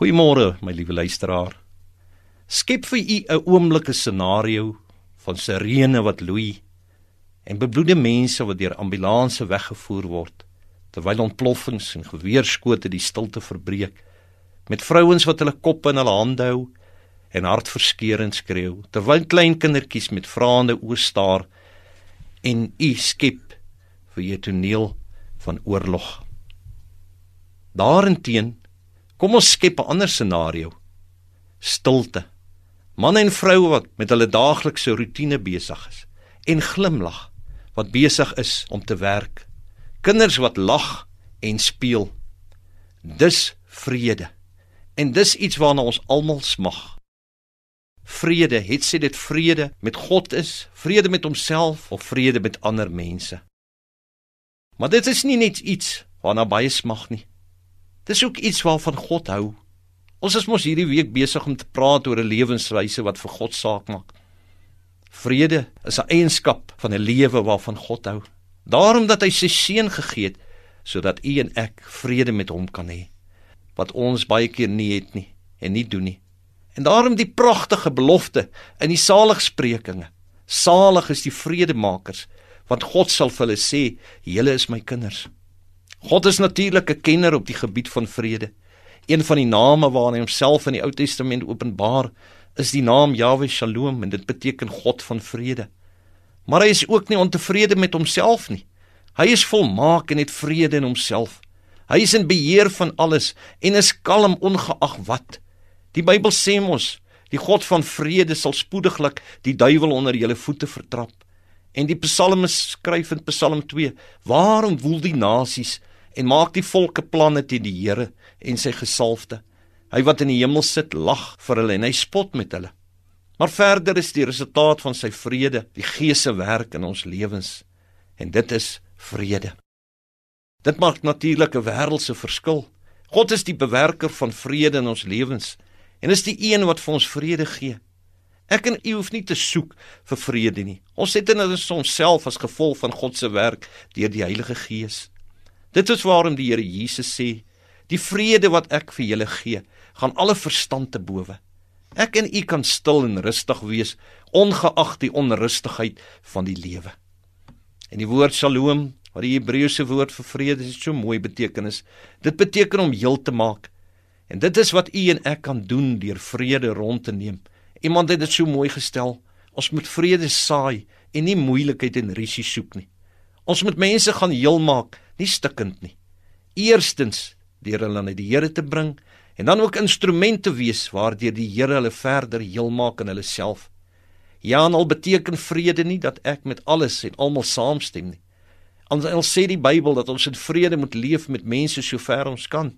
Goeiemôre, my liewe luisteraar. Skep vir u 'n oomblikke scenario van sirene wat loei en bebloede mense wat deur ambulanse weggevoer word terwyl ontploffings en geweerskote die stilte verbreek met vrouens wat hulle kop in hulle hande hou en hartverskeurende skreeu terwyl klein kindertjies met vraende oë staar en u skep vir u toneel van oorlog. Daarenteen Kom ons skep 'n ander scenario. Stilte. Man en vrou wat met hulle daaglikse rotine besig is en glimlag wat besig is om te werk. Kinders wat lag en speel. Dis vrede. En dis iets waarna ons almal smag. Vrede, het sê dit vrede met God is, vrede met homself of vrede met ander mense. Maar dit is nie net iets waarna baie smag nie. Dis ook iets waarvan God hou. Ons is mos hierdie week besig om te praat oor 'n lewenswyse wat vir God saak maak. Vrede is 'n eienskap van 'n lewe waarvan God hou. Daarom dat hy sy seun gegee het sodat u en ek vrede met hom kan hê wat ons baie keer nie het nie en nie doen nie. En daarom die pragtige belofte in die saligsprekinge. Salig is die vredemakers want God sal vir hulle sê, "Julle is my kinders." God is natuurlik 'n kenner op die gebied van vrede. Een van die name waarna hy homself in die Ou Testament openbaar, is die naam Jahwe Shalom en dit beteken God van vrede. Maar hy is ook nie ontevrede met homself nie. Hy is volmaak en het vrede in homself. Hy is in beheer van alles en is kalm ongeag wat. Die Bybel sê mos, die God van vrede sal spoediglik die duiwel onder julle voete vertrap. En die psalmis skryf in Psalm 2: Waarom woel die nasies en maak die volke planne teen die Here en sy gesalfde. Hy wat in die hemel sit, lag vir hulle en hy spot met hulle. Maar verder is die resultaat van sy vrede, die Gees se werk in ons lewens en dit is vrede. Dit maak natuurlik 'n wêreldse verskil. God is die bewerker van vrede in ons lewens en is die een wat vir ons vrede gee. Ek en u hoef nie te soek vir vrede nie. Ons het dit in onsself as gevolg van God se werk deur die Heilige Gees. Dit is waarom die Here Jesus sê: "Die vrede wat ek vir julle gee, gaan alle verstand te bowe. Ek en u kan stil en rustig wees ongeag die onrustigheid van die lewe." En die woord Shalom, wat die Hebreëse woord vir vrede is, so mooi betekenis. Dit beteken om heel te maak. En dit is wat u en ek kan doen deur vrede rond te neem. Iemand het dit so mooi gestel: Ons moet vrede saai en nie moeilikheid en risie soek nie. Ons moet mense gaan heel maak nie stikkend nie. Eerstens deur hulle na die Here te bring en dan ook instrumente wees waardeur die Here hulle verder heel maak in hulle self. Ja, en al beteken vrede nie dat ek met alles en almal saamstem nie. Anders al sê die Bybel dat ons in vrede moet leef met mense sover ons kan.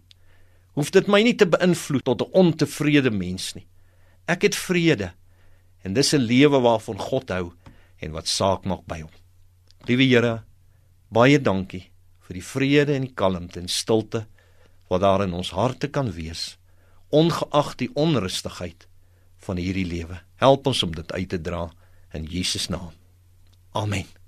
Hoef dit my nie te beïnvloed tot 'n ontevrede mens nie. Ek het vrede en dis 'n lewe waarvan God hou en wat saak maak by hom. Liewe Here, baie dankie vir die vrede en die kalmte en stilte wat daar in ons harte kan wees ongeag die onrustigheid van hierdie lewe. Help ons om dit uit te dra in Jesus naam. Amen